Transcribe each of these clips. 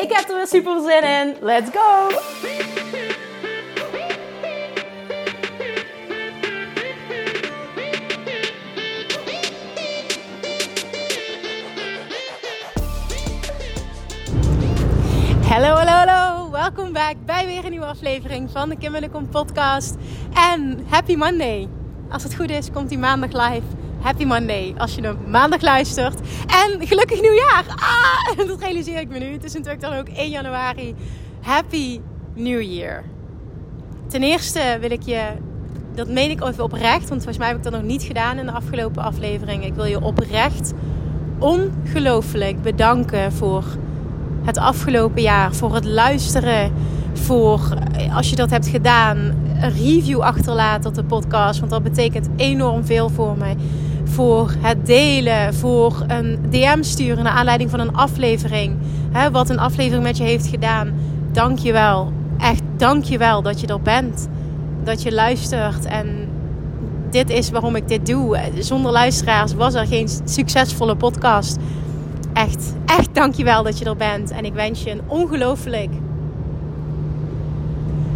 Ik heb er weer super zin in. Let's go! Hallo, hallo, hallo. Welkom back bij weer een nieuwe aflevering van de Kim Kom podcast. En happy Monday. Als het goed is, komt die maandag live. Happy Monday als je hem maandag luistert. En gelukkig nieuwjaar. Ah, dat realiseer ik me nu. Het is natuurlijk dan ook 1 januari. Happy New Year. Ten eerste wil ik je, dat meen ik even oprecht, want volgens mij heb ik dat nog niet gedaan in de afgelopen aflevering. Ik wil je oprecht ongelooflijk bedanken voor het afgelopen jaar. Voor het luisteren. Voor als je dat hebt gedaan, een review achterlaten op de podcast. Want dat betekent enorm veel voor mij. Voor het delen, voor een DM sturen naar aanleiding van een aflevering. Hè, wat een aflevering met je heeft gedaan. Dank je wel. Echt dank je wel dat je er bent. Dat je luistert. En dit is waarom ik dit doe. Zonder luisteraars was er geen succesvolle podcast. Echt, echt dankjewel dat je er bent. En ik wens je een ongelooflijk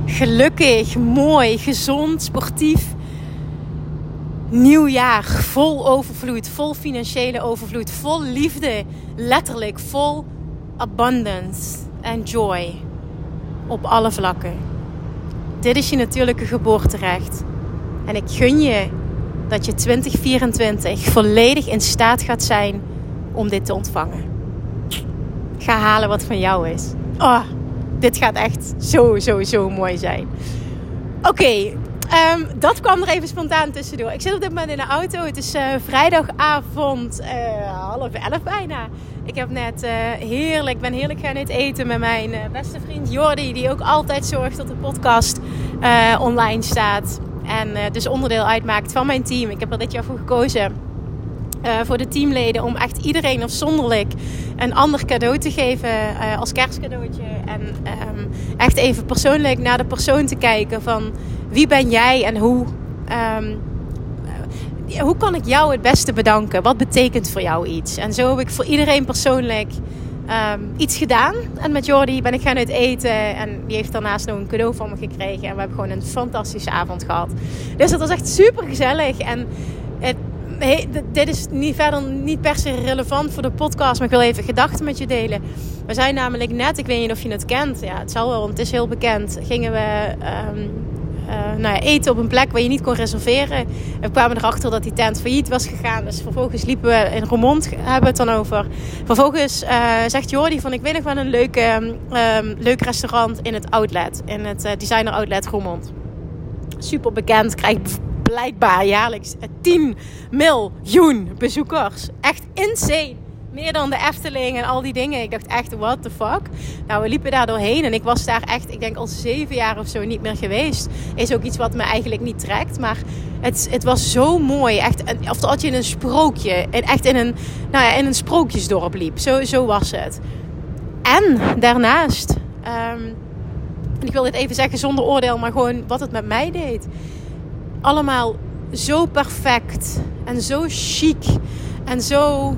gelukkig, mooi, gezond, sportief nieuw jaar. Vol overvloed, vol financiële overvloed, vol liefde. Letterlijk vol abundance en joy. Op alle vlakken. Dit is je natuurlijke geboorterecht. En ik gun je dat je 2024 volledig in staat gaat zijn om dit te ontvangen. Ga halen wat van jou is. Oh, dit gaat echt zo, zo, zo mooi zijn. Oké, ehm, dat kwam er even spontaan tussendoor. Ik zit op dit moment in de auto. Het is uh, vrijdagavond, uh, half elf bijna. Ik heb net uh, heerlijk, ben heerlijk gaan eten met mijn beste vriend Jordi. Die ook altijd zorgt dat de podcast online staat. En dus onderdeel uitmaakt van mijn team. Ik heb er dit jaar voor gekozen voor de teamleden om echt iedereen afzonderlijk een ander cadeau te geven als kerstcadeautje. En um, echt even persoonlijk naar de persoon te kijken van wie ben jij en hoe, um, hoe kan ik jou het beste bedanken? Wat betekent voor jou iets? En zo heb ik voor iedereen persoonlijk um, iets gedaan. En met Jordi ben ik gaan uit eten. En die heeft daarnaast nog een cadeau van me gekregen. En we hebben gewoon een fantastische avond gehad. Dus dat was echt super gezellig. En het, hey, dit is niet, verder niet per se relevant voor de podcast, maar ik wil even gedachten met je delen. We zijn namelijk net, ik weet niet of je het kent, ja, het zal wel, want het is heel bekend. Gingen we uh, nou ja, eten op een plek waar je niet kon reserveren. En we kwamen erachter dat die tent failliet was gegaan. Dus vervolgens liepen we in Roermond, hebben we het dan over. Vervolgens uh, zegt Jordi van, ik weet nog wel een leuk, um, leuk restaurant in het outlet, in het uh, designer outlet Roermond. Super bekend, krijgt blijkbaar jaarlijks 10 miljoen bezoekers. Echt insane. Meer dan de Efteling en al die dingen. Ik dacht echt, what the fuck? Nou, we liepen daar doorheen en ik was daar echt, ik denk al zeven jaar of zo niet meer geweest. Is ook iets wat me eigenlijk niet trekt. Maar het, het was zo mooi. Echt, of dat je in een sprookje, echt in een, nou ja, in een sprookjesdorp liep. Zo, zo was het. En daarnaast, en ik wil dit even zeggen zonder oordeel, maar gewoon wat het met mij deed allemaal zo perfect en zo chic en zo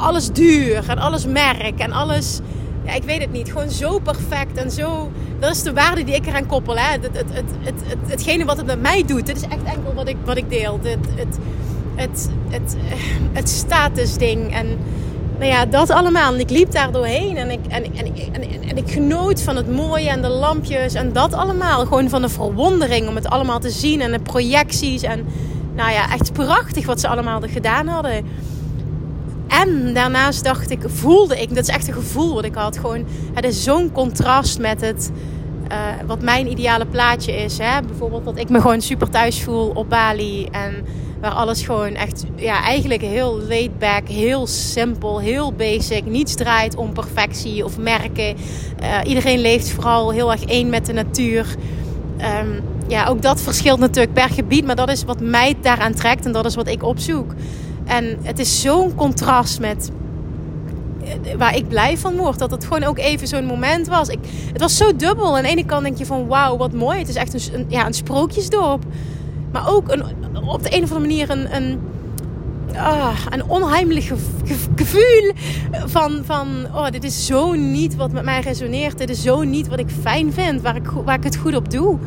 alles duur en alles merk en alles. Ja, ik weet het niet. Gewoon zo perfect en zo. Dat is de waarde die ik eraan koppel. Hè? Het, het, het, het, het, hetgene wat het met mij doet. Dit is echt enkel wat ik, wat ik deel. Het, het, het, het, statusding. En nou ja, dat allemaal. En ik liep daar doorheen en ik, en, en, en, ik genoot van het mooie en de lampjes en dat allemaal. Gewoon van de verwondering om het allemaal te zien en de projecties. En nou ja, echt prachtig wat ze allemaal gedaan hadden. En daarnaast dacht ik, voelde ik, dat is echt een gevoel wat ik had. Gewoon, het is zo'n contrast met het, uh, wat mijn ideale plaatje is. Hè? Bijvoorbeeld dat ik me gewoon super thuis voel op Bali. En Waar alles gewoon echt, ja, eigenlijk heel laid back, heel simpel, heel basic. Niets draait om perfectie of merken. Uh, iedereen leeft vooral heel erg één met de natuur. Um, ja, ook dat verschilt natuurlijk per gebied. Maar dat is wat mij daaraan trekt en dat is wat ik opzoek. En het is zo'n contrast met eh, waar ik blij van word. Dat het gewoon ook even zo'n moment was. Ik, het was zo dubbel. Aan de ene kant denk je van wauw, wat mooi. Het is echt een, ja, een sprookjesdorp. Maar ook een, op de een of andere manier een, een, ah, een onheimelijk gevoel van, van oh, dit is zo niet wat met mij resoneert. Dit is zo niet wat ik fijn vind, waar ik, waar ik het goed op doe.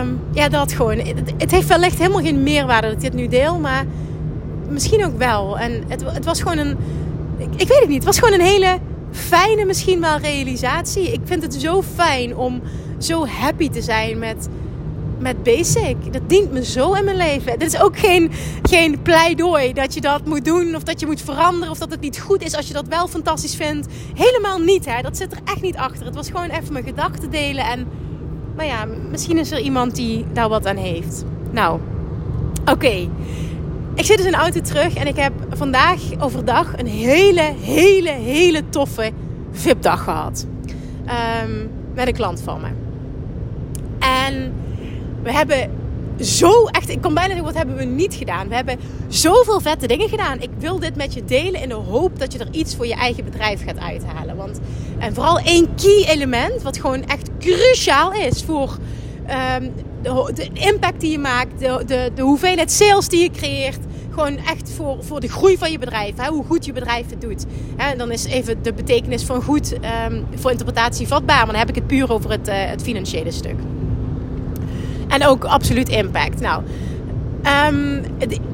Um, ja, dat gewoon. Het, het heeft wellicht helemaal geen meerwaarde dat ik dit nu deel, maar misschien ook wel. En het, het was gewoon een. Ik, ik, weet het niet. Het was gewoon een hele fijne, misschien wel realisatie. Ik vind het zo fijn om zo happy te zijn met, met basic. Dat dient me zo in mijn leven. Dit is ook geen, geen pleidooi dat je dat moet doen of dat je moet veranderen of dat het niet goed is als je dat wel fantastisch vindt. Helemaal niet, hè. Dat zit er echt niet achter. Het was gewoon even mijn gedachten delen en maar ja, misschien is er iemand die daar wat aan heeft. Nou, oké. Ik zit dus in de auto terug en ik heb vandaag overdag een hele, hele, hele toffe VIP-dag gehad. Um, met een klant van me. En we hebben zo echt, ik kan bijna zeggen, wat hebben we niet gedaan? We hebben zoveel vette dingen gedaan. Ik wil dit met je delen in de hoop dat je er iets voor je eigen bedrijf gaat uithalen. Want, en vooral één key element, wat gewoon echt cruciaal is voor de, de, impact die je maakt, de, de, de hoeveelheid sales die je creëert. Gewoon echt voor, voor de groei van je bedrijf. Hè, hoe goed je bedrijf het doet. Hè, dan is even de betekenis van goed um, voor interpretatie vatbaar. Maar dan heb ik het puur over het, uh, het financiële stuk. En ook absoluut impact. Nou, um,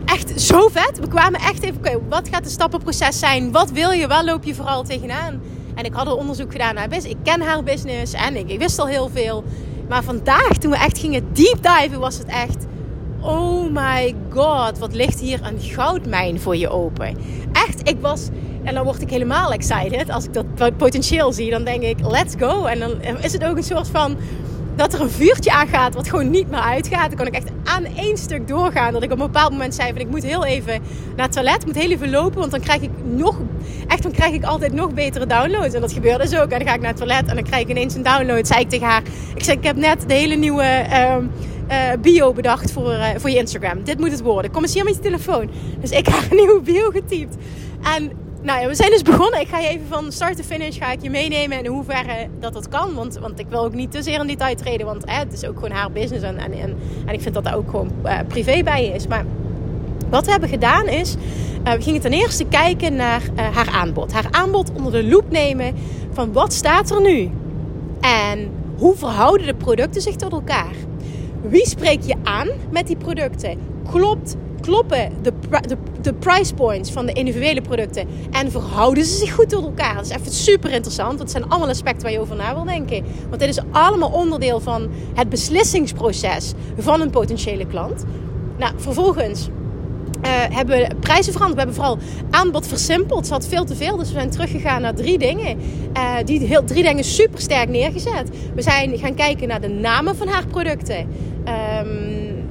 echt zo vet. We kwamen echt even, oké, wat gaat het stappenproces zijn? Wat wil je? Waar loop je vooral tegenaan? En ik had al onderzoek gedaan naar business. Ik ken haar business en ik, ik wist al heel veel. Maar vandaag, toen we echt gingen deep diven, was het echt... Oh my god, wat ligt hier een goudmijn voor je open. Echt, ik was... En dan word ik helemaal excited. Als ik dat potentieel zie, dan denk ik, let's go. En dan is het ook een soort van dat er een vuurtje aangaat wat gewoon niet meer uitgaat. Dan kan ik echt aan één stuk doorgaan. Dat ik op een bepaald moment zei van ik moet heel even naar het toilet. Moet heel even lopen. Want dan krijg ik nog, echt dan krijg ik altijd nog betere downloads. En dat gebeurde dus ook. En dan ga ik naar het toilet en dan krijg ik ineens een download. Zei ik tegen haar. Ik zei ik heb net de hele nieuwe... Uh, uh, bio bedacht voor, uh, voor je Instagram. Dit moet het worden. Kom eens hier met je telefoon. Dus ik heb een nieuwe bio getypt. En nou ja, we zijn dus begonnen. Ik ga je even van start to finish ga ik je meenemen in hoeverre dat dat kan. Want, want ik wil ook niet te zeer in detail treden. Want het is ook gewoon haar business. En, en, en, en ik vind dat daar ook gewoon uh, privé bij is. Maar wat we hebben gedaan is... We gingen ten eerste kijken naar haar aanbod. Haar aanbod onder de loep nemen van wat staat er nu? En hoe verhouden de producten zich tot elkaar? Wie spreek je aan met die producten? Klopt kloppen de, de, de price points van de individuele producten en verhouden ze zich goed tot elkaar? Dat is even super interessant. Dat zijn allemaal aspecten waar je over na wil denken. Want dit is allemaal onderdeel van het beslissingsproces van een potentiële klant. Nou, vervolgens uh, hebben we prijzen veranderd. We hebben vooral aanbod versimpeld. Ze had veel te veel. Dus we zijn teruggegaan naar drie dingen. Uh, die heel, drie dingen super sterk neergezet. We zijn gaan kijken naar de namen van haar producten. Um,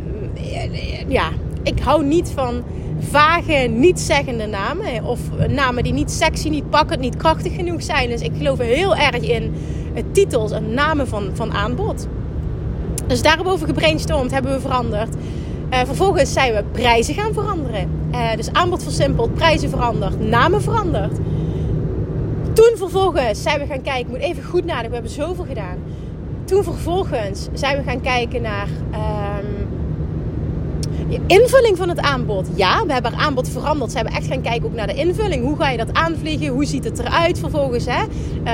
ja, ik hou niet van vage, niet zeggende namen. Of namen die niet sexy, niet pakkend, niet krachtig genoeg zijn. Dus ik geloof heel erg in titels en namen van, van aanbod. Dus daarover gebrainstormd, hebben we veranderd. Uh, vervolgens zijn we prijzen gaan veranderen. Uh, dus aanbod versimpeld, prijzen veranderd, namen veranderd. Toen vervolgens zijn we gaan kijken, ik moet even goed nadenken, we hebben zoveel gedaan. Toen vervolgens zijn we gaan kijken naar... Um, invulling van het aanbod. Ja, we hebben haar aanbod veranderd. Ze hebben echt gaan kijken ook naar de invulling. Hoe ga je dat aanvliegen? Hoe ziet het eruit vervolgens? Hè?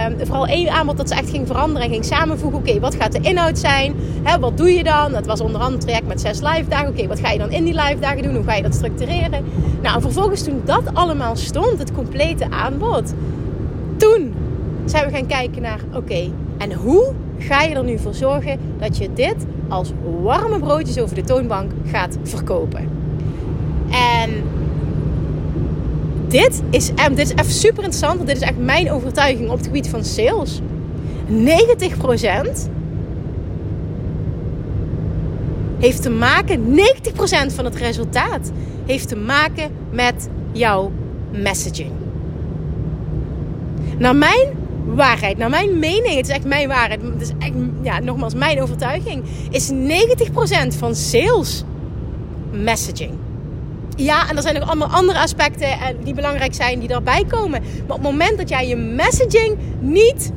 Um, vooral één aanbod dat ze echt ging veranderen en ging samenvoegen. Oké, wat gaat de inhoud zijn? Hè, wat doe je dan? Dat was onder andere een traject met zes live dagen. Oké, wat ga je dan in die live dagen doen? Hoe ga je dat structureren? Nou, vervolgens toen dat allemaal stond, het complete aanbod. Toen zijn we gaan kijken naar, oké, en hoe ga je er nu voor zorgen dat je dit als warme broodjes over de toonbank gaat verkopen. En dit is, dit is even super interessant, want dit is echt mijn overtuiging op het gebied van sales. 90% heeft te maken, 90% van het resultaat heeft te maken met jouw messaging. Naar mijn waarheid, naar mijn mening, het is echt mijn waarheid, het is echt, ja, nogmaals, mijn overtuiging, is 90% van sales messaging. Ja, en er zijn nog allemaal andere aspecten die belangrijk zijn die daarbij komen. Maar op het moment dat jij je messaging niet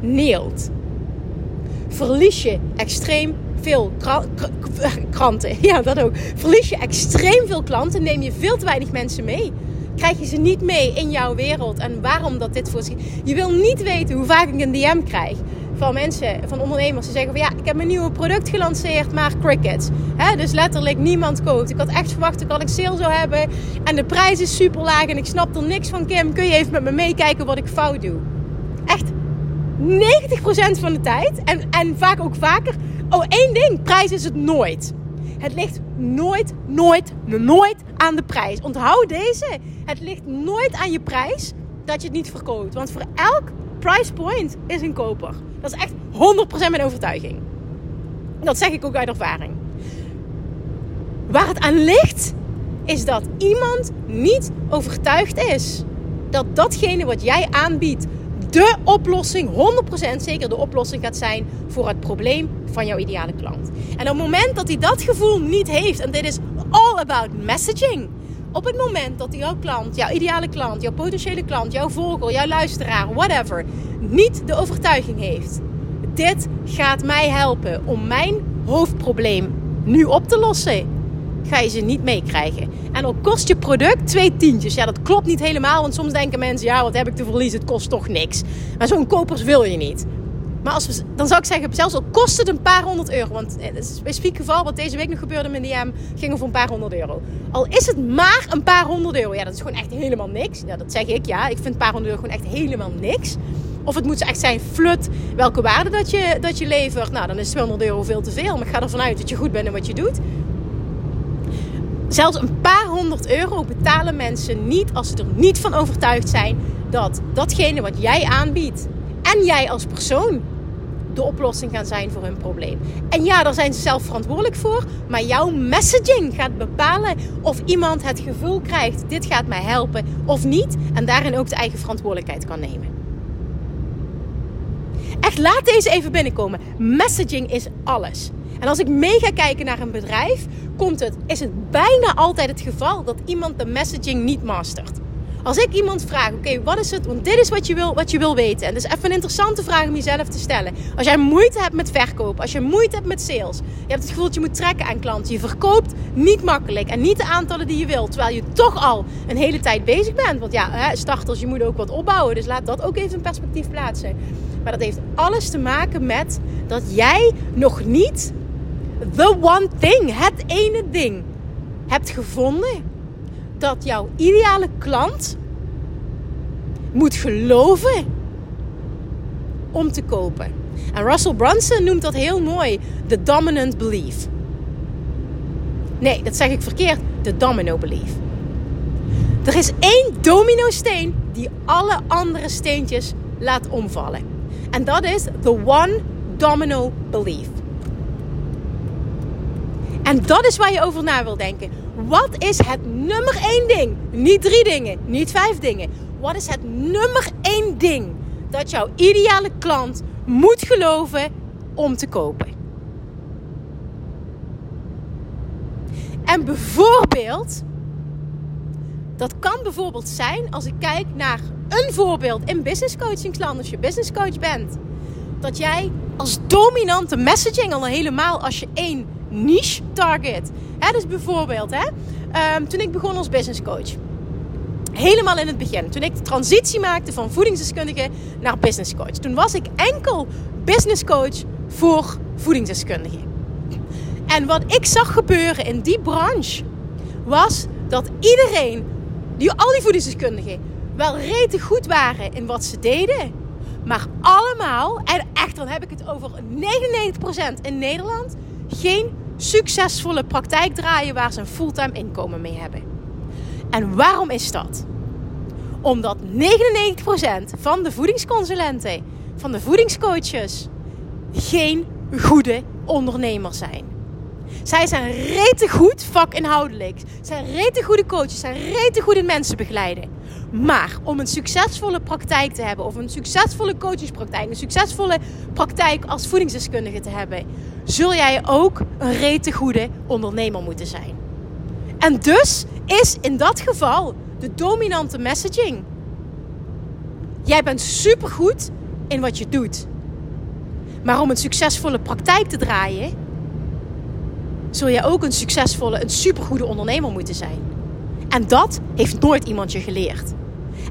neelt, verlies je extreem veel klanten. Ja, dat ook. Verlies je extreem veel klanten, neem je veel te weinig mensen mee. Krijg je ze niet mee in jouw wereld en waarom dat dit voor Je wil niet weten hoe vaak ik een DM krijg van mensen, van ondernemers, die zeggen van ja, ik heb een nieuwe product gelanceerd, maar crickets. He, dus letterlijk niemand koopt. Ik had echt verwacht dat ik sale zou hebben en de prijs is super laag en ik snap er niks van. Kim, kun je even met me meekijken wat ik fout doe? Echt 90% van de tijd en, en vaak ook vaker. Oh, één ding, prijs is het nooit. Het ligt nooit, nooit, nooit aan de prijs. Onthoud deze. Het ligt nooit aan je prijs dat je het niet verkoopt. Want voor elk price point is een koper. Dat is echt 100% mijn overtuiging. Dat zeg ik ook uit ervaring. Waar het aan ligt, is dat iemand niet overtuigd is dat datgene wat jij aanbiedt de oplossing, 100% zeker de oplossing gaat zijn voor het probleem van jouw ideale klant. En op het moment dat hij dat gevoel niet heeft, en dit is all about messaging. Op het moment dat jouw klant, jouw ideale klant, jouw potentiële klant, jouw volger, jouw luisteraar, whatever, niet de overtuiging heeft. Dit gaat mij helpen om mijn hoofdprobleem nu op te lossen. Ga je ze niet meekrijgen. En dan kost je product twee tientjes. Ja, dat klopt niet helemaal. Want soms denken mensen, ja, wat heb ik te verliezen? Het kost toch niks. Maar zo'n kopers wil je niet. Maar als we, dan zou ik zeggen, zelfs al kost het een paar honderd euro. Want het is een specifiek geval wat deze week nog gebeurde met DM, ging over een paar honderd euro. Al is het maar een paar honderd euro. Ja, dat is gewoon echt helemaal niks. Ja, dat zeg ik, ja. Ik vind een paar honderd euro gewoon echt helemaal niks. Of het moet echt zijn flut welke waarde dat je, dat je levert. Nou, dan is 200 euro veel te veel. Maar ik ga ervan uit dat je goed bent in wat je doet. Zelfs een paar honderd euro betalen mensen niet als ze er niet van overtuigd zijn dat datgene wat jij aanbiedt en jij als persoon de oplossing gaan zijn voor hun probleem. En ja, daar zijn ze zelf verantwoordelijk voor, maar jouw messaging gaat bepalen of iemand het gevoel krijgt: dit gaat mij helpen of niet, en daarin ook de eigen verantwoordelijkheid kan nemen. Echt, laat deze even binnenkomen. Messaging is alles. En als ik mee ga kijken naar een bedrijf, komt het, is het bijna altijd het geval dat iemand de messaging niet mastert. Als ik iemand vraag, oké, wat is het? Want dit is wat je, wil, wat je wil weten. En dat is even een interessante vraag om jezelf te stellen. Als jij moeite hebt met verkopen, als je moeite hebt met sales, je hebt het gevoel dat je moet trekken aan klanten, je verkoopt niet makkelijk en niet de aantallen die je wilt, terwijl je toch al een hele tijd bezig bent. Want ja, starters, je moet ook wat opbouwen, dus laat dat ook even in perspectief plaatsen. Maar dat heeft alles te maken met dat jij nog niet the one thing, het ene ding, hebt gevonden dat jouw ideale klant moet geloven om te kopen. En Russell Brunson noemt dat heel mooi de dominant belief. Nee, dat zeg ik verkeerd. De domino belief. Er is één domino-steen die alle andere steentjes laat omvallen. En dat is the one domino belief. En dat is waar je over na wil denken. Wat is het nummer één ding? Niet drie dingen, niet vijf dingen. Wat is het nummer één ding dat jouw ideale klant moet geloven om te kopen? En bijvoorbeeld, dat kan bijvoorbeeld zijn als ik kijk naar een voorbeeld in business coachingsland, als je business coach bent. Dat jij als dominante messaging, al helemaal als je één niche target. Hè, dus bijvoorbeeld, hè, um, toen ik begon als business coach. Helemaal in het begin, toen ik de transitie maakte van voedingsdeskundige naar business coach. Toen was ik enkel business coach voor voedingsdeskundigen. En wat ik zag gebeuren in die branche was dat iedereen, die, al die voedingsdeskundigen, wel rete goed waren in wat ze deden. Maar allemaal, en echt dan heb ik het over 99% in Nederland, geen succesvolle praktijk draaien waar ze een fulltime inkomen mee hebben. En waarom is dat? Omdat 99% van de voedingsconsulenten, van de voedingscoaches, geen goede ondernemers zijn. Zij zijn rete goed vakinhoudelijk. Zijn rete goede coaches. Zijn rete goede mensen begeleiden. Maar om een succesvolle praktijk te hebben, of een succesvolle coachingspraktijk, een succesvolle praktijk als voedingsdeskundige te hebben, zul jij ook een rete goede ondernemer moeten zijn. En dus is in dat geval de dominante messaging. Jij bent supergoed in wat je doet. Maar om een succesvolle praktijk te draaien, zul jij ook een succesvolle, een supergoede ondernemer moeten zijn. En dat heeft nooit iemand je geleerd.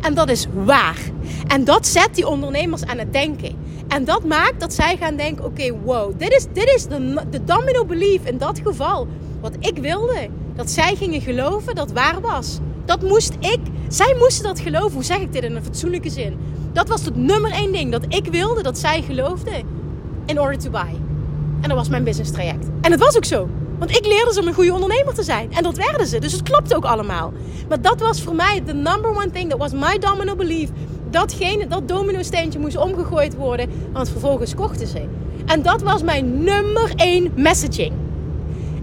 En dat is waar. En dat zet die ondernemers aan het denken. En dat maakt dat zij gaan denken: oké, wow, dit is, dit is de, de domino belief in dat geval. Wat ik wilde. Dat zij gingen geloven dat waar was. Dat moest ik. Zij moesten dat geloven. Hoe zeg ik dit in een fatsoenlijke zin? Dat was het nummer één ding dat ik wilde dat zij geloofden. In order to buy. En dat was mijn business traject. En het was ook zo. Want ik leerde ze om een goede ondernemer te zijn. En dat werden ze. Dus het klopt ook allemaal. Maar dat was voor mij de number one thing. Dat was my domino belief. Datgene, dat domino steentje moest omgegooid worden. Want vervolgens kochten ze. En dat was mijn nummer één messaging.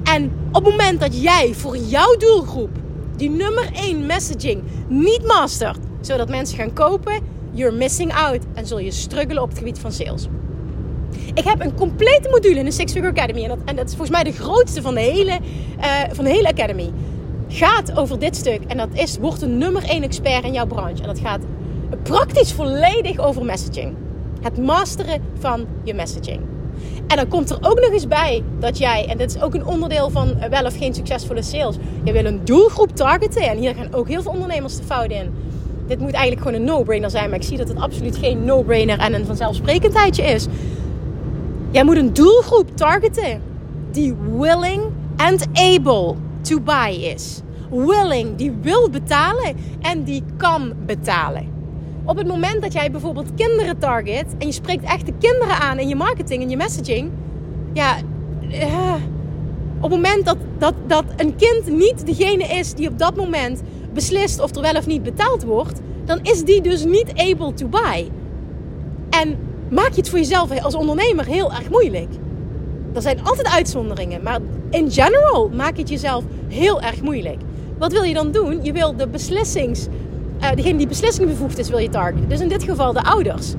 En op het moment dat jij voor jouw doelgroep die nummer één messaging niet mastert, zodat mensen gaan kopen, you're missing out. En zul je struggelen op het gebied van sales. Ik heb een complete module in de Six Figure Academy. En dat, is volgens mij de grootste van de hele, uh, van de hele Academy. Gaat over dit stuk. En dat is, wordt een nummer 1 expert in jouw branche. En dat gaat praktisch volledig over messaging. Het masteren van je messaging. En dan komt er ook nog eens bij dat jij, en dit is ook een onderdeel van wel of geen succesvolle sales. Je wil een doelgroep targeten. En hier gaan ook heel veel ondernemers de fout in. Dit moet eigenlijk gewoon een no-brainer zijn. Maar ik zie dat het absoluut geen no-brainer en een vanzelfsprekendheidje is. Jij moet een doelgroep targeten die willing and able to buy is. Willing, die wil betalen en die kan betalen. Op het moment dat jij bijvoorbeeld kinderen target en je spreekt echt de kinderen aan in je marketing en je messaging, ja, uh, op het moment dat, dat, dat een kind niet degene is die op dat moment beslist of er wel of niet betaald wordt, dan is die dus niet able to buy. En maak je het voor jezelf als ondernemer heel erg moeilijk. Er zijn altijd uitzonderingen, maar in general maak je het jezelf heel erg moeilijk. Wat wil je dan doen? Je wil de beslissings, uh, degene die beslissingbevoegd is, wil je targeten. Dus in dit geval de ouders.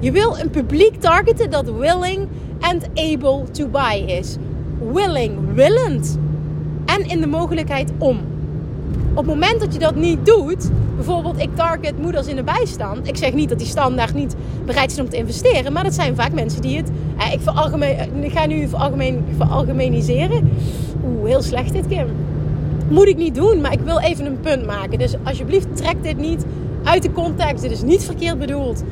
Je wil een publiek targeten dat willing and able to buy is. Willing, willend. En in de mogelijkheid om. Op het moment dat je dat niet doet, bijvoorbeeld ik target moeders in de bijstand. Ik zeg niet dat die standaard niet bereid zijn om te investeren, maar dat zijn vaak mensen die het. Eh, ik, veralgemeen, eh, ik ga nu veralgemeen, veralgemeniseren. Oeh, heel slecht dit, Kim. Moet ik niet doen, maar ik wil even een punt maken. Dus alsjeblieft, trek dit niet uit de context. Dit is niet verkeerd bedoeld.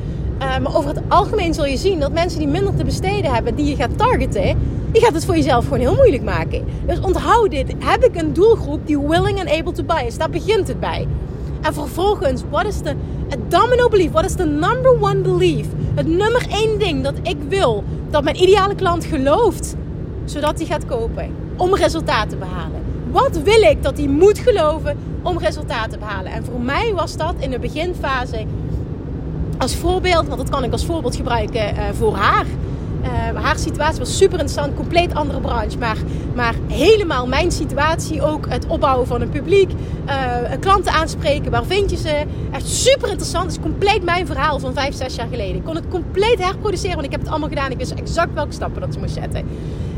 Uh, maar over het algemeen zul je zien dat mensen die minder te besteden hebben, die je gaat targeten, die gaat het voor jezelf gewoon heel moeilijk maken. Dus onthoud dit. Heb ik een doelgroep die willing and able to buy is? Daar begint het bij. En vervolgens, wat is de domino belief? Wat is de number one belief? Het nummer één ding dat ik wil dat mijn ideale klant gelooft, zodat hij gaat kopen om resultaten te behalen. Wat wil ik dat hij moet geloven om resultaten te behalen? En voor mij was dat in de beginfase als voorbeeld, want dat kan ik als voorbeeld gebruiken uh, voor haar. Uh, haar situatie was super interessant, compleet andere branche. Maar, maar helemaal mijn situatie ook. Het opbouwen van een publiek, uh, klanten aanspreken, waar vind je ze? Echt super interessant. Het is compleet mijn verhaal van vijf, zes jaar geleden. Ik kon het compleet herproduceren, want ik heb het allemaal gedaan. Ik wist exact welke stappen dat ze moest zetten.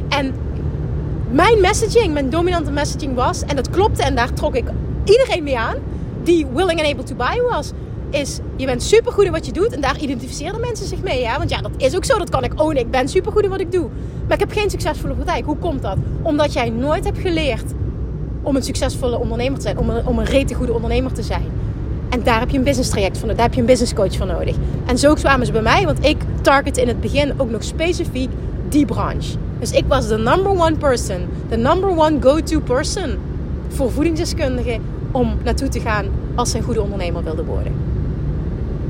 En mijn messaging, mijn dominante messaging was, en dat klopte en daar trok ik iedereen mee aan, die willing and able to buy was is je bent supergoed in wat je doet. En daar identificeren mensen zich mee. Want ja, dat is ook zo. Dat kan ik ownen. Ik ben supergoed in wat ik doe. Maar ik heb geen succesvolle praktijk. Hoe komt dat? Omdat jij nooit hebt geleerd om een succesvolle ondernemer te zijn. Om een, om een rete goede ondernemer te zijn. En daar heb je een business traject van. Daar heb je een business coach voor nodig. En zo kwamen ze bij mij. Want ik target in het begin ook nog specifiek die branche. Dus ik was de number one person. De number one go-to person. Voor voedingsdeskundigen om naartoe te gaan als ze een goede ondernemer wilden worden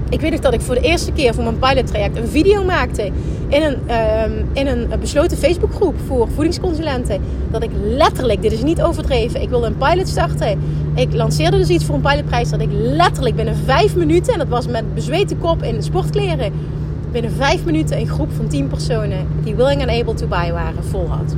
ik weet nog dat ik voor de eerste keer voor mijn pilottraject een video maakte in een, ehm, in een besloten Facebookgroep voor voedingsconsulenten. Dat ik letterlijk, dit is niet overdreven, ik wilde een pilot starten. Ik lanceerde dus iets voor een pilotprijs dat ik letterlijk binnen vijf minuten, en dat was met bezweten kop in sportkleren, binnen vijf minuten een groep van tien personen die willing and able to buy waren vol had.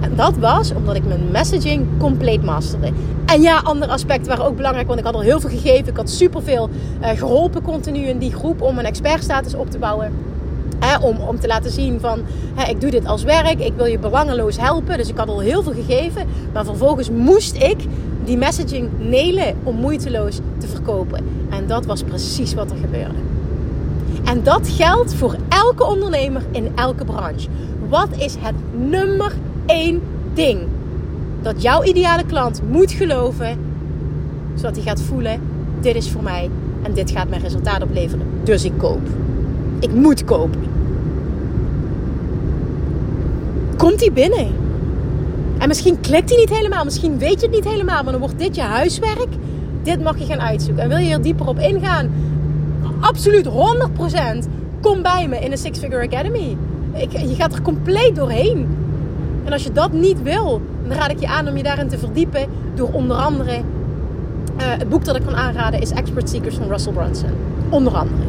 En dat was omdat ik mijn messaging compleet masterde. En ja, andere aspecten waren ook belangrijk, want ik had al heel veel gegeven. Ik had superveel uh, geholpen continu in die groep om een expertstatus op te bouwen. om, om te laten zien van, ik doe dit als werk, ik wil je belangeloos helpen. Dus ik had al heel veel gegeven. Maar vervolgens moest ik die messaging nelen om moeiteloos te verkopen. En dat was precies wat er gebeurde. En dat geldt voor elke ondernemer in elke branche. Wat is het nummer één ding dat jouw ideale klant moet geloven, zodat hij gaat voelen: dit is voor mij en dit gaat mijn resultaat opleveren. Dus ik koop. Ik moet kopen. Komt hij binnen? En misschien klikt hij niet helemaal, misschien weet je het niet helemaal, maar dan wordt dit je huiswerk. Dit mag je gaan uitzoeken. En wil je er dieper op ingaan? Absoluut 100%. Kom bij me in de Six Figure Academy. Ik, je gaat er compleet doorheen. En als je dat niet wil, raad ik je aan om je daarin te verdiepen door onder andere uh, het boek dat ik kan aanraden is Expert Seekers van Russell Brunson. Onder andere.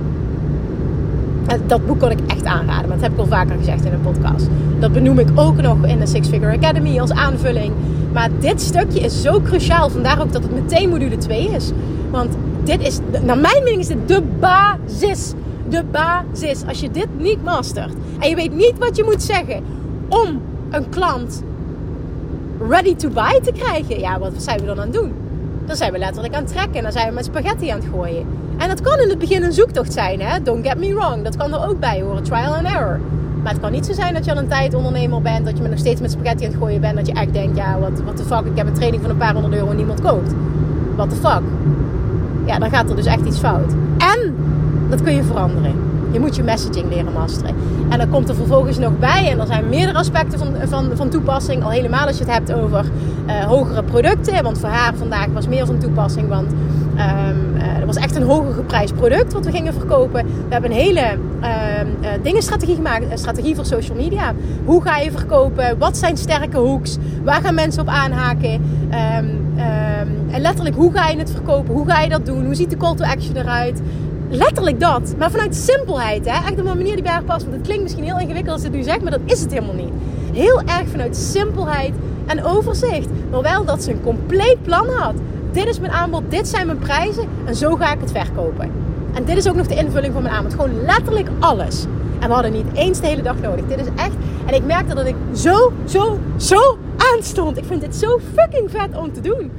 En dat boek kan ik echt aanraden, maar dat heb ik al vaker gezegd in een podcast. Dat benoem ik ook nog in de Six Figure Academy als aanvulling. Maar dit stukje is zo cruciaal, vandaar ook dat het meteen module 2 is. Want dit is, naar mijn mening is dit de basis. De basis. Als je dit niet mastert en je weet niet wat je moet zeggen om een klant ready to buy te krijgen, ja, wat zijn we dan aan het doen? Dan zijn we letterlijk aan het trekken en dan zijn we met spaghetti aan het gooien. En dat kan in het begin een zoektocht zijn, hè? Don't get me wrong. Dat kan er ook bij horen, trial and error. Maar het kan niet zo zijn dat je al een tijd ondernemer bent, dat je nog steeds met spaghetti aan het gooien bent, dat je echt denkt, ja, wat what the fuck, ik heb een training van een paar honderd euro en niemand koopt. What the fuck. Ja, dan gaat er dus echt iets fout. En dat kun je veranderen. Je moet je messaging leren masteren. En dan komt er vervolgens nog bij, en er zijn meerdere aspecten van, van, van toepassing, al helemaal als je het hebt over uh, hogere producten. Want voor haar vandaag was meer van toepassing, want um, er was echt een hoger geprijsd product wat we gingen verkopen. We hebben een hele uh, dingenstrategie gemaakt, een strategie voor social media. Hoe ga je verkopen? Wat zijn sterke hoeks? Waar gaan mensen op aanhaken? Um, en letterlijk, hoe ga je het verkopen? Hoe ga je dat doen? Hoe ziet de call to action eruit? Letterlijk dat. Maar vanuit simpelheid. Hè? Echt op een manier die bij haar past. Want het klinkt misschien heel ingewikkeld als ik het nu zeg. Maar dat is het helemaal niet. Heel erg vanuit simpelheid en overzicht. Maar wel dat ze een compleet plan had. Dit is mijn aanbod. Dit zijn mijn prijzen. En zo ga ik het verkopen. En dit is ook nog de invulling van mijn aanbod. Gewoon letterlijk alles. En we hadden niet eens de hele dag nodig. Dit is echt... En ik merkte dat ik zo, zo, zo aanstond. Ik vind dit zo fucking vet om te doen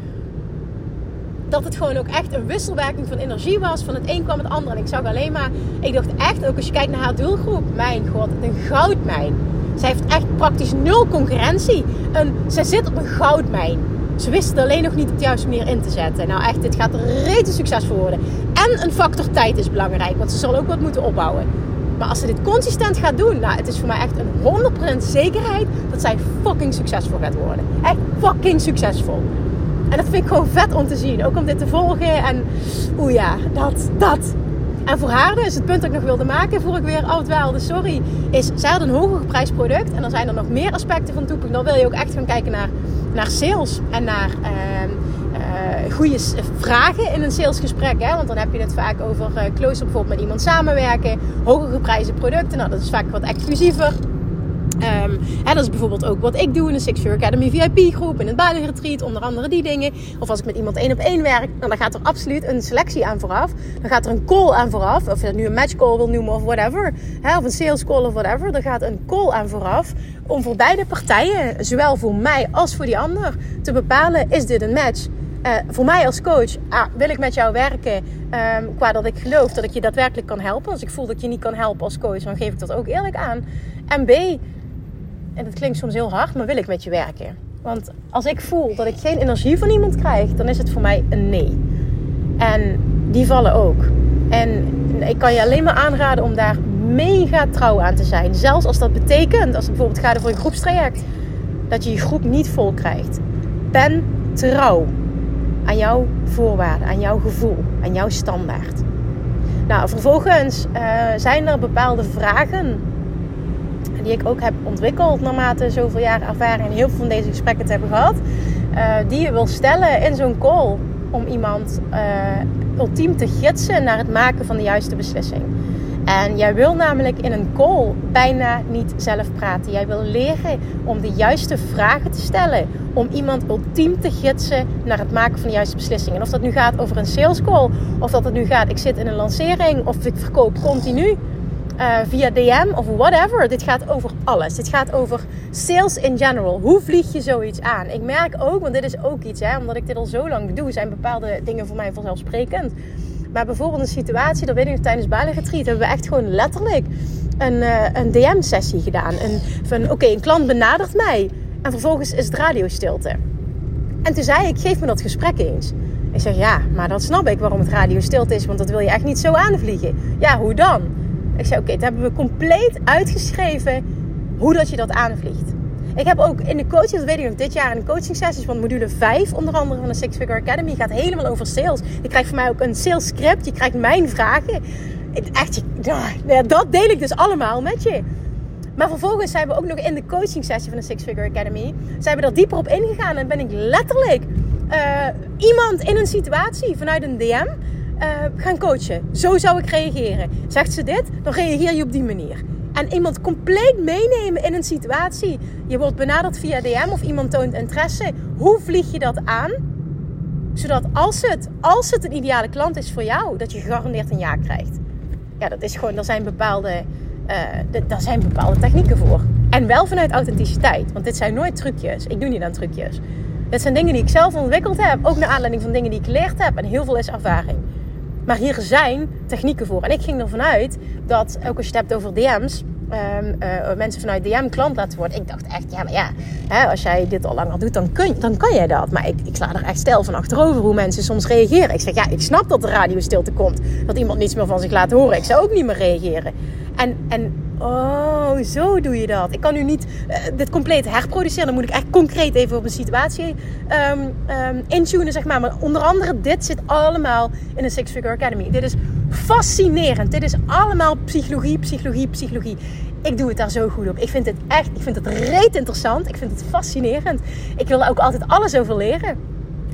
dat het gewoon ook echt een wisselwerking van energie was. Van het een kwam het ander. En ik zag alleen maar, ik dacht echt, ook als je kijkt naar haar doelgroep, mijn god, een goudmijn. Zij heeft echt praktisch nul concurrentie. En zij zit op een goudmijn. Ze wisten er alleen nog niet het juiste meer in te zetten. Nou echt, dit gaat rete succesvol worden. En een factor tijd is belangrijk, want ze zal ook wat moeten opbouwen. Maar als ze dit consistent gaat doen, nou, het is voor mij echt een 100% zekerheid dat zij fucking succesvol gaat worden. Echt fucking succesvol. En dat vind ik gewoon vet om te zien. Ook om dit te volgen. En oeh ja, dat, dat. En voor haar dus, het punt dat ik nog wilde maken, voor ik weer afdwaalde, sorry, is zij had een hoger geprijsd product. En dan zijn er nog meer aspecten van toepassing. Dan wil je ook echt gaan kijken naar, naar sales en naar uh, goede vragen in een salesgesprek. Hè? Want dan heb je het vaak over uh, close-up bijvoorbeeld met iemand samenwerken. Hoger geprijsde producten, nou dat is vaak wat exclusiever. Um, hè, dat is bijvoorbeeld ook wat ik doe in de Six Figure Academy VIP groep, in het Bali Retreat, onder andere die dingen. Of als ik met iemand één op één werk, nou, dan gaat er absoluut een selectie aan vooraf. Dan gaat er een call aan vooraf, of je dat nu een match call wil noemen of whatever. Hè, of een sales call of whatever. Dan gaat een call aan vooraf om voor beide partijen, zowel voor mij als voor die ander, te bepalen, is dit een match? Uh, voor mij als coach ah, wil ik met jou werken um, qua dat ik geloof dat ik je daadwerkelijk kan helpen. Als ik voel dat je niet kan helpen als coach, dan geef ik dat ook eerlijk aan. En B, en dat klinkt soms heel hard, maar wil ik met je werken? Want als ik voel dat ik geen energie van iemand krijg, dan is het voor mij een nee. En die vallen ook. En ik kan je alleen maar aanraden om daar mega trouw aan te zijn. Zelfs als dat betekent, als het bijvoorbeeld gaat over een groepstraject, dat je je groep niet vol krijgt. Ben trouw aan jouw voorwaarden, aan jouw gevoel, aan jouw standaard. Nou, vervolgens uh, zijn er bepaalde vragen die ik ook heb ontwikkeld naarmate zoveel jaar ervaring en heel veel van deze gesprekken te hebben gehad. Uh, die je wil stellen in zo'n call om iemand uh, ultiem te gidsen naar het maken van de juiste beslissing. En jij wil namelijk in een call bijna niet zelf praten. Jij wil leren om de juiste vragen te stellen. Om iemand ultiem te gidsen naar het maken van de juiste beslissingen. En of dat nu gaat over een sales call. Of dat het nu gaat, ik zit in een lancering. Of ik verkoop continu. Uh, via DM of whatever. Dit gaat over alles. Dit gaat over sales in general. Hoe vlieg je zoiets aan? Ik merk ook, want dit is ook iets, hè, omdat ik dit al zo lang doe, zijn bepaalde dingen voor mij vanzelfsprekend. Maar bijvoorbeeld een situatie, dat weet ik nog tijdens Bali Retreat, hebben we echt gewoon letterlijk een, uh, een DM-sessie gedaan. Een, van oké, een klant benadert mij en vervolgens is het radiostilte. En toen zei ik, geef me dat gesprek eens. Ik zeg, ja, maar dat snap ik waarom het radio stilte is, want dat wil je echt niet zo aanvliegen. Ja, hoe dan? Ik zei, oké, okay, hebben we compleet uitgeschreven hoe dat je dat aanvliegt. Ik heb ook in de coaching, dat weet ik nog, dit jaar in de coaching sessies van module 5, onder andere van de Six Figure Academy, gaat helemaal over sales. Je krijgt van mij ook een sales script, je krijgt mijn vragen. Echt, ja, dat deel ik dus allemaal met je. Maar vervolgens zijn we ook nog in de coaching sessie van de Six Figure Academy, zijn we daar dieper op ingegaan en ben ik letterlijk uh, iemand in een situatie vanuit een DM uh, gaan coachen. Zo zou ik reageren. Zegt ze dit, dan reageer je op die manier. En iemand compleet meenemen in een situatie. Je wordt benaderd via DM of iemand toont interesse. Hoe vlieg je dat aan? Zodat als het, als het een ideale klant is voor jou, dat je gegarandeerd een ja krijgt. Ja, dat is gewoon, daar zijn bepaalde, uh, daar zijn bepaalde technieken voor. En wel vanuit authenticiteit. Want dit zijn nooit trucjes. Ik doe niet aan trucjes. Dit zijn dingen die ik zelf ontwikkeld heb. Ook naar aanleiding van dingen die ik geleerd heb. En heel veel is ervaring. Maar hier zijn technieken voor. En ik ging ervan uit dat, ook als je het hebt over DM's, um, uh, mensen vanuit DM klant laten worden. Ik dacht echt, ja, maar ja, hè, als jij dit al langer doet, dan, kun, dan kan jij dat. Maar ik, ik sla er echt stel van achterover hoe mensen soms reageren. Ik zeg, ja, ik snap dat de radio stilte komt. Dat iemand niets meer van zich laat horen. Ik zou ook niet meer reageren. En, en oh, zo doe je dat. Ik kan nu niet uh, dit compleet herproduceren. Dan moet ik echt concreet even op een situatie um, intunen, zeg maar. Maar onder andere, dit zit allemaal in de Six Figure Academy. Dit is fascinerend. Dit is allemaal psychologie, psychologie, psychologie. Ik doe het daar zo goed op. Ik vind het echt, ik vind het reet interessant. Ik vind het fascinerend. Ik wil ook altijd alles over leren.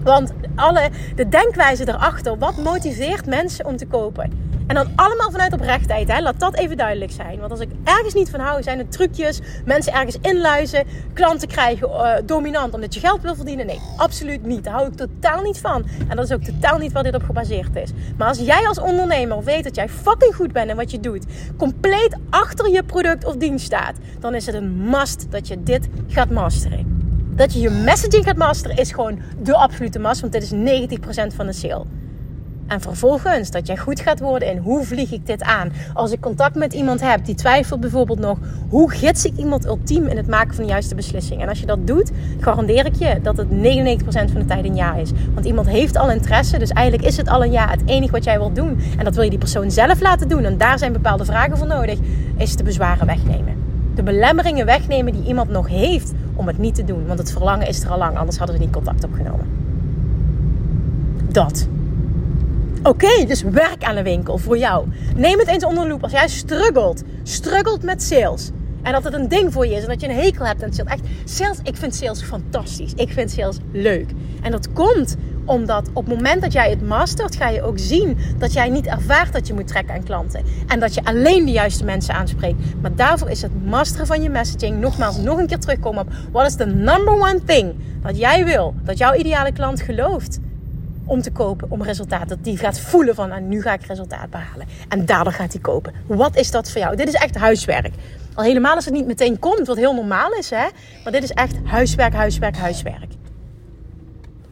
Want alle, de denkwijze erachter, wat motiveert mensen om te kopen? En dan allemaal vanuit oprechtheid. Hè? Laat dat even duidelijk zijn. Want als ik ergens niet van hou, zijn het trucjes. Mensen ergens inluizen. Klanten krijgen uh, dominant omdat je geld wil verdienen. Nee, absoluut niet. Daar hou ik totaal niet van. En dat is ook totaal niet waar dit op gebaseerd is. Maar als jij als ondernemer weet dat jij fucking goed bent in wat je doet. Compleet achter je product of dienst staat. Dan is het een must dat je dit gaat masteren. Dat je je messaging gaat masteren is gewoon de absolute must. Want dit is 90% van de sale. En vervolgens dat jij goed gaat worden in hoe vlieg ik dit aan. Als ik contact met iemand heb die twijfelt bijvoorbeeld nog, hoe gids ik iemand ultiem in het maken van de juiste beslissing. En als je dat doet, garandeer ik je dat het 99% van de tijd een ja is. Want iemand heeft al interesse, dus eigenlijk is het al een ja. Het enige wat jij wilt doen, en dat wil je die persoon zelf laten doen, en daar zijn bepaalde vragen voor nodig, is de bezwaren wegnemen. De belemmeringen wegnemen die iemand nog heeft om het niet te doen. Want het verlangen is er al lang, anders hadden ze niet contact opgenomen. Dat. Oké, dus werk aan de winkel voor jou. Neem het eens onder de loep. Als jij struggelt, struggelt met sales. En dat het een ding voor je is en dat je een hekel hebt aan sales. Echt, sales, ik vind sales fantastisch. Ik vind sales leuk. En dat komt omdat op het moment dat jij het mastert, ga je ook zien dat jij niet ervaart dat je moet trekken aan klanten. En dat je alleen de juiste mensen aanspreekt. Maar daarvoor is het masteren van je messaging. Nogmaals, nog een keer terugkomen op wat is de number one thing dat jij wil. Dat jouw ideale klant gelooft om te kopen, om resultaat. Dat die gaat voelen van, nou, nu ga ik resultaat behalen. En daardoor gaat hij kopen. Wat is dat voor jou? Dit is echt huiswerk. Al helemaal als het niet meteen komt, wat heel normaal is, hè. Maar dit is echt huiswerk, huiswerk, huiswerk.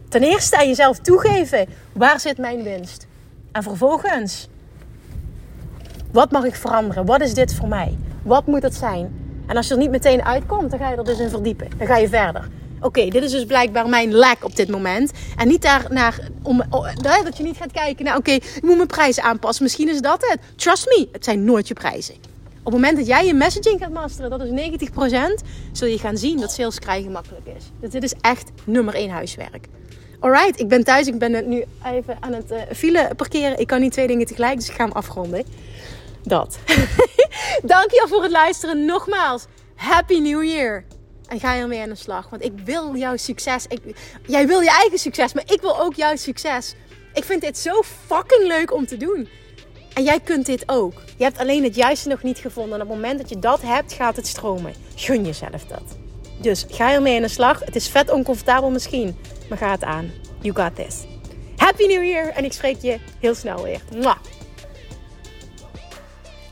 Ten eerste aan jezelf toegeven, waar zit mijn winst? En vervolgens, wat mag ik veranderen? Wat is dit voor mij? Wat moet het zijn? En als je er niet meteen uitkomt, dan ga je er dus in verdiepen. Dan ga je verder. Oké, dit is dus blijkbaar mijn lack op dit moment. En niet daar naar, om, dat je niet gaat kijken oké, ik moet mijn prijzen aanpassen. Misschien is dat het. Trust me, het zijn nooit je prijzen. Op het moment dat jij je messaging gaat masteren, dat is 90%, zul je gaan zien dat sales krijgen makkelijk is. Dus dit is echt nummer 1 huiswerk. Alright, ik ben thuis. Ik ben nu even aan het uh, file parkeren. Ik kan niet twee dingen tegelijk, dus ik ga hem afronden. Dat. Dankjewel voor het luisteren. Nogmaals, Happy New Year. En ga ermee aan de slag. Want ik wil jouw succes. Ik, jij wil je eigen succes, maar ik wil ook jouw succes. Ik vind dit zo fucking leuk om te doen. En jij kunt dit ook. Je hebt alleen het juiste nog niet gevonden. En op het moment dat je dat hebt, gaat het stromen. Gun jezelf dat. Dus ga ermee in de slag. Het is vet oncomfortabel misschien, maar ga het aan. You got this. Happy New Year en ik spreek je heel snel weer. Mwah.